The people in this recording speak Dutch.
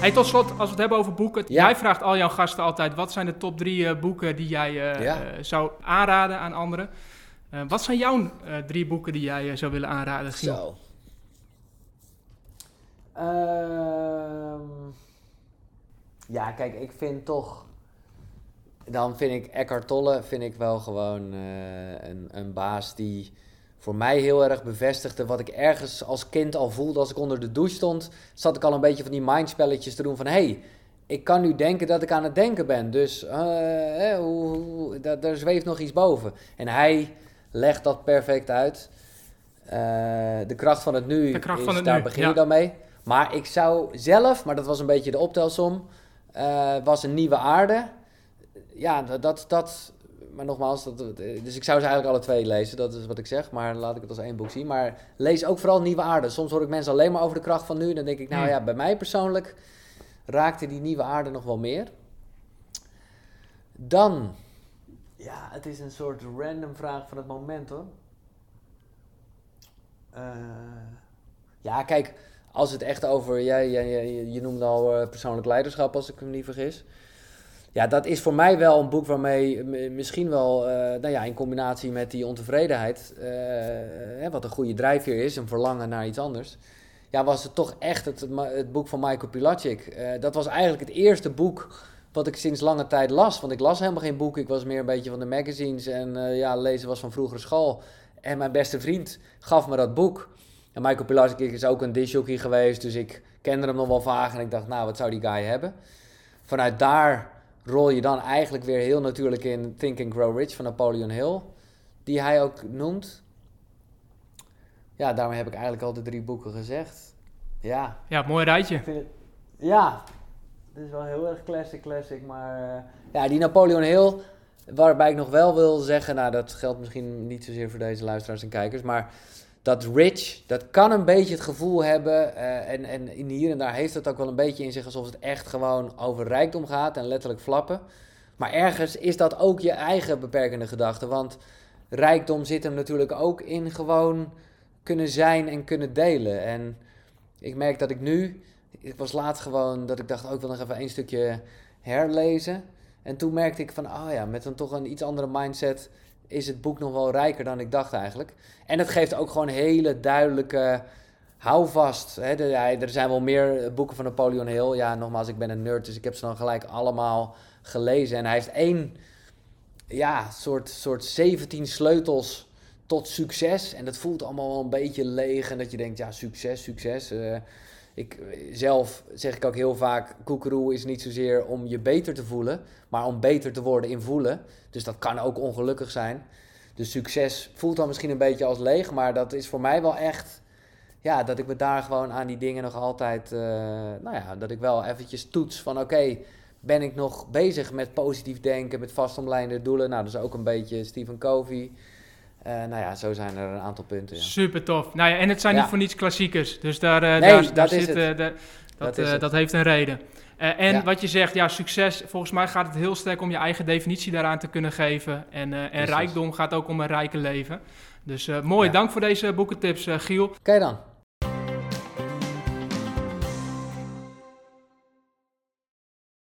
Hey, tot slot, als we het hebben over boeken. Jij vraagt al jouw gasten altijd, wat zijn de top drie uh, boeken die jij uh, ja. uh, zou aanraden aan anderen? wat zijn jouw drie boeken die jij zou willen aanraden, Giel? Zo. Ehm, ja, kijk, ik vind toch... Dan vind ik Eckhart Tolle vind ik wel gewoon een, een baas die voor mij heel erg bevestigde wat ik ergens als kind al voelde als ik onder de douche stond. Zat ik al een beetje van die mindspelletjes te doen van hey, ik kan nu denken dat ik aan het denken ben. Dus uh, hoe, daar, zweeft nog iets boven. En hij legt dat perfect uit. Uh, de kracht van het nu, is, van het daar nu, begin ja. je dan mee. Maar ik zou zelf, maar dat was een beetje de optelsom, uh, was een nieuwe aarde. Ja, dat, dat, maar nogmaals, dat, dus ik zou ze eigenlijk alle twee lezen, dat is wat ik zeg. Maar laat ik het als één boek zien. Maar lees ook vooral Nieuwe Aarde. Soms hoor ik mensen alleen maar over de kracht van nu. Dan denk ik, nou ja, bij mij persoonlijk raakte die Nieuwe Aarde nog wel meer. Dan, ja, het is een soort random vraag van het moment hoor. Uh, ja, kijk, als het echt over, jij, je noemde al uh, persoonlijk leiderschap als ik me niet vergis ja, dat is voor mij wel een boek waarmee misschien wel, uh, nou ja, in combinatie met die ontevredenheid, uh, wat een goede drijfveer is, een verlangen naar iets anders. Ja, was het toch echt het, het boek van Michael Pilacic. Uh, dat was eigenlijk het eerste boek wat ik sinds lange tijd las. Want ik las helemaal geen boek. Ik was meer een beetje van de magazines en ja, lezen was van vroegere school. En mijn beste vriend gaf me dat boek. En Michael Pilacic is ook een disjockey geweest, dus ik kende hem nog wel vaag. En ik dacht, nou, wat zou die guy hebben? Vanuit daar rol je dan eigenlijk weer heel natuurlijk in Think and Grow Rich van Napoleon Hill, die hij ook noemt. Ja, daarmee heb ik eigenlijk al de drie boeken gezegd. Ja. Ja, mooi rijtje. Het, ja, het is wel heel erg classic, classic, maar uh, ja, die Napoleon Hill, waarbij ik nog wel wil zeggen, nou dat geldt misschien niet zozeer voor deze luisteraars en kijkers, maar dat rich, dat kan een beetje het gevoel hebben. Uh, en, en hier en daar heeft het ook wel een beetje in zich alsof het echt gewoon over rijkdom gaat en letterlijk flappen. Maar ergens is dat ook je eigen beperkende gedachte. Want rijkdom zit hem natuurlijk ook in gewoon kunnen zijn en kunnen delen. En ik merk dat ik nu, ik was laat gewoon dat ik dacht, ook oh, wil nog even één stukje herlezen. En toen merkte ik van, oh ja, met een toch een iets andere mindset is het boek nog wel rijker dan ik dacht eigenlijk. En het geeft ook gewoon hele duidelijke houvast. Hè. Er zijn wel meer boeken van Napoleon Hill. Ja, nogmaals, ik ben een nerd, dus ik heb ze dan gelijk allemaal gelezen. En hij heeft één, ja, soort, soort 17 sleutels tot succes. En dat voelt allemaal wel een beetje leeg. En dat je denkt, ja, succes, succes. Uh, ik, zelf zeg ik ook heel vaak, koekeroe is niet zozeer om je beter te voelen, maar om beter te worden in voelen. Dus dat kan ook ongelukkig zijn. Dus succes voelt dan misschien een beetje als leeg, maar dat is voor mij wel echt, ja, dat ik me daar gewoon aan die dingen nog altijd, uh, nou ja, dat ik wel eventjes toets van oké, ben ik nog bezig met positief denken, met vastomlijnde doelen. Nou, dat is ook een beetje Stephen Covey. Uh, nou ja, zo zijn er een aantal punten. Ja. Super tof. Nou ja, en het zijn Ja. niet voor niets klassiekers. Dus daar, uh, Nee, daar, dat daar is zit, het. eh, de- dat, Dat dat, is het. dat heeft een reden. Eh, en Ja. wat je zegt, ja, succes. Volgens mij gaat het heel sterk om je eigen definitie daaraan te kunnen geven. En, eh, en rijkdom gaat ook om een rijke leven. Dus eh, mooi, dank voor deze boekentips, eh, Giel. Oké dan.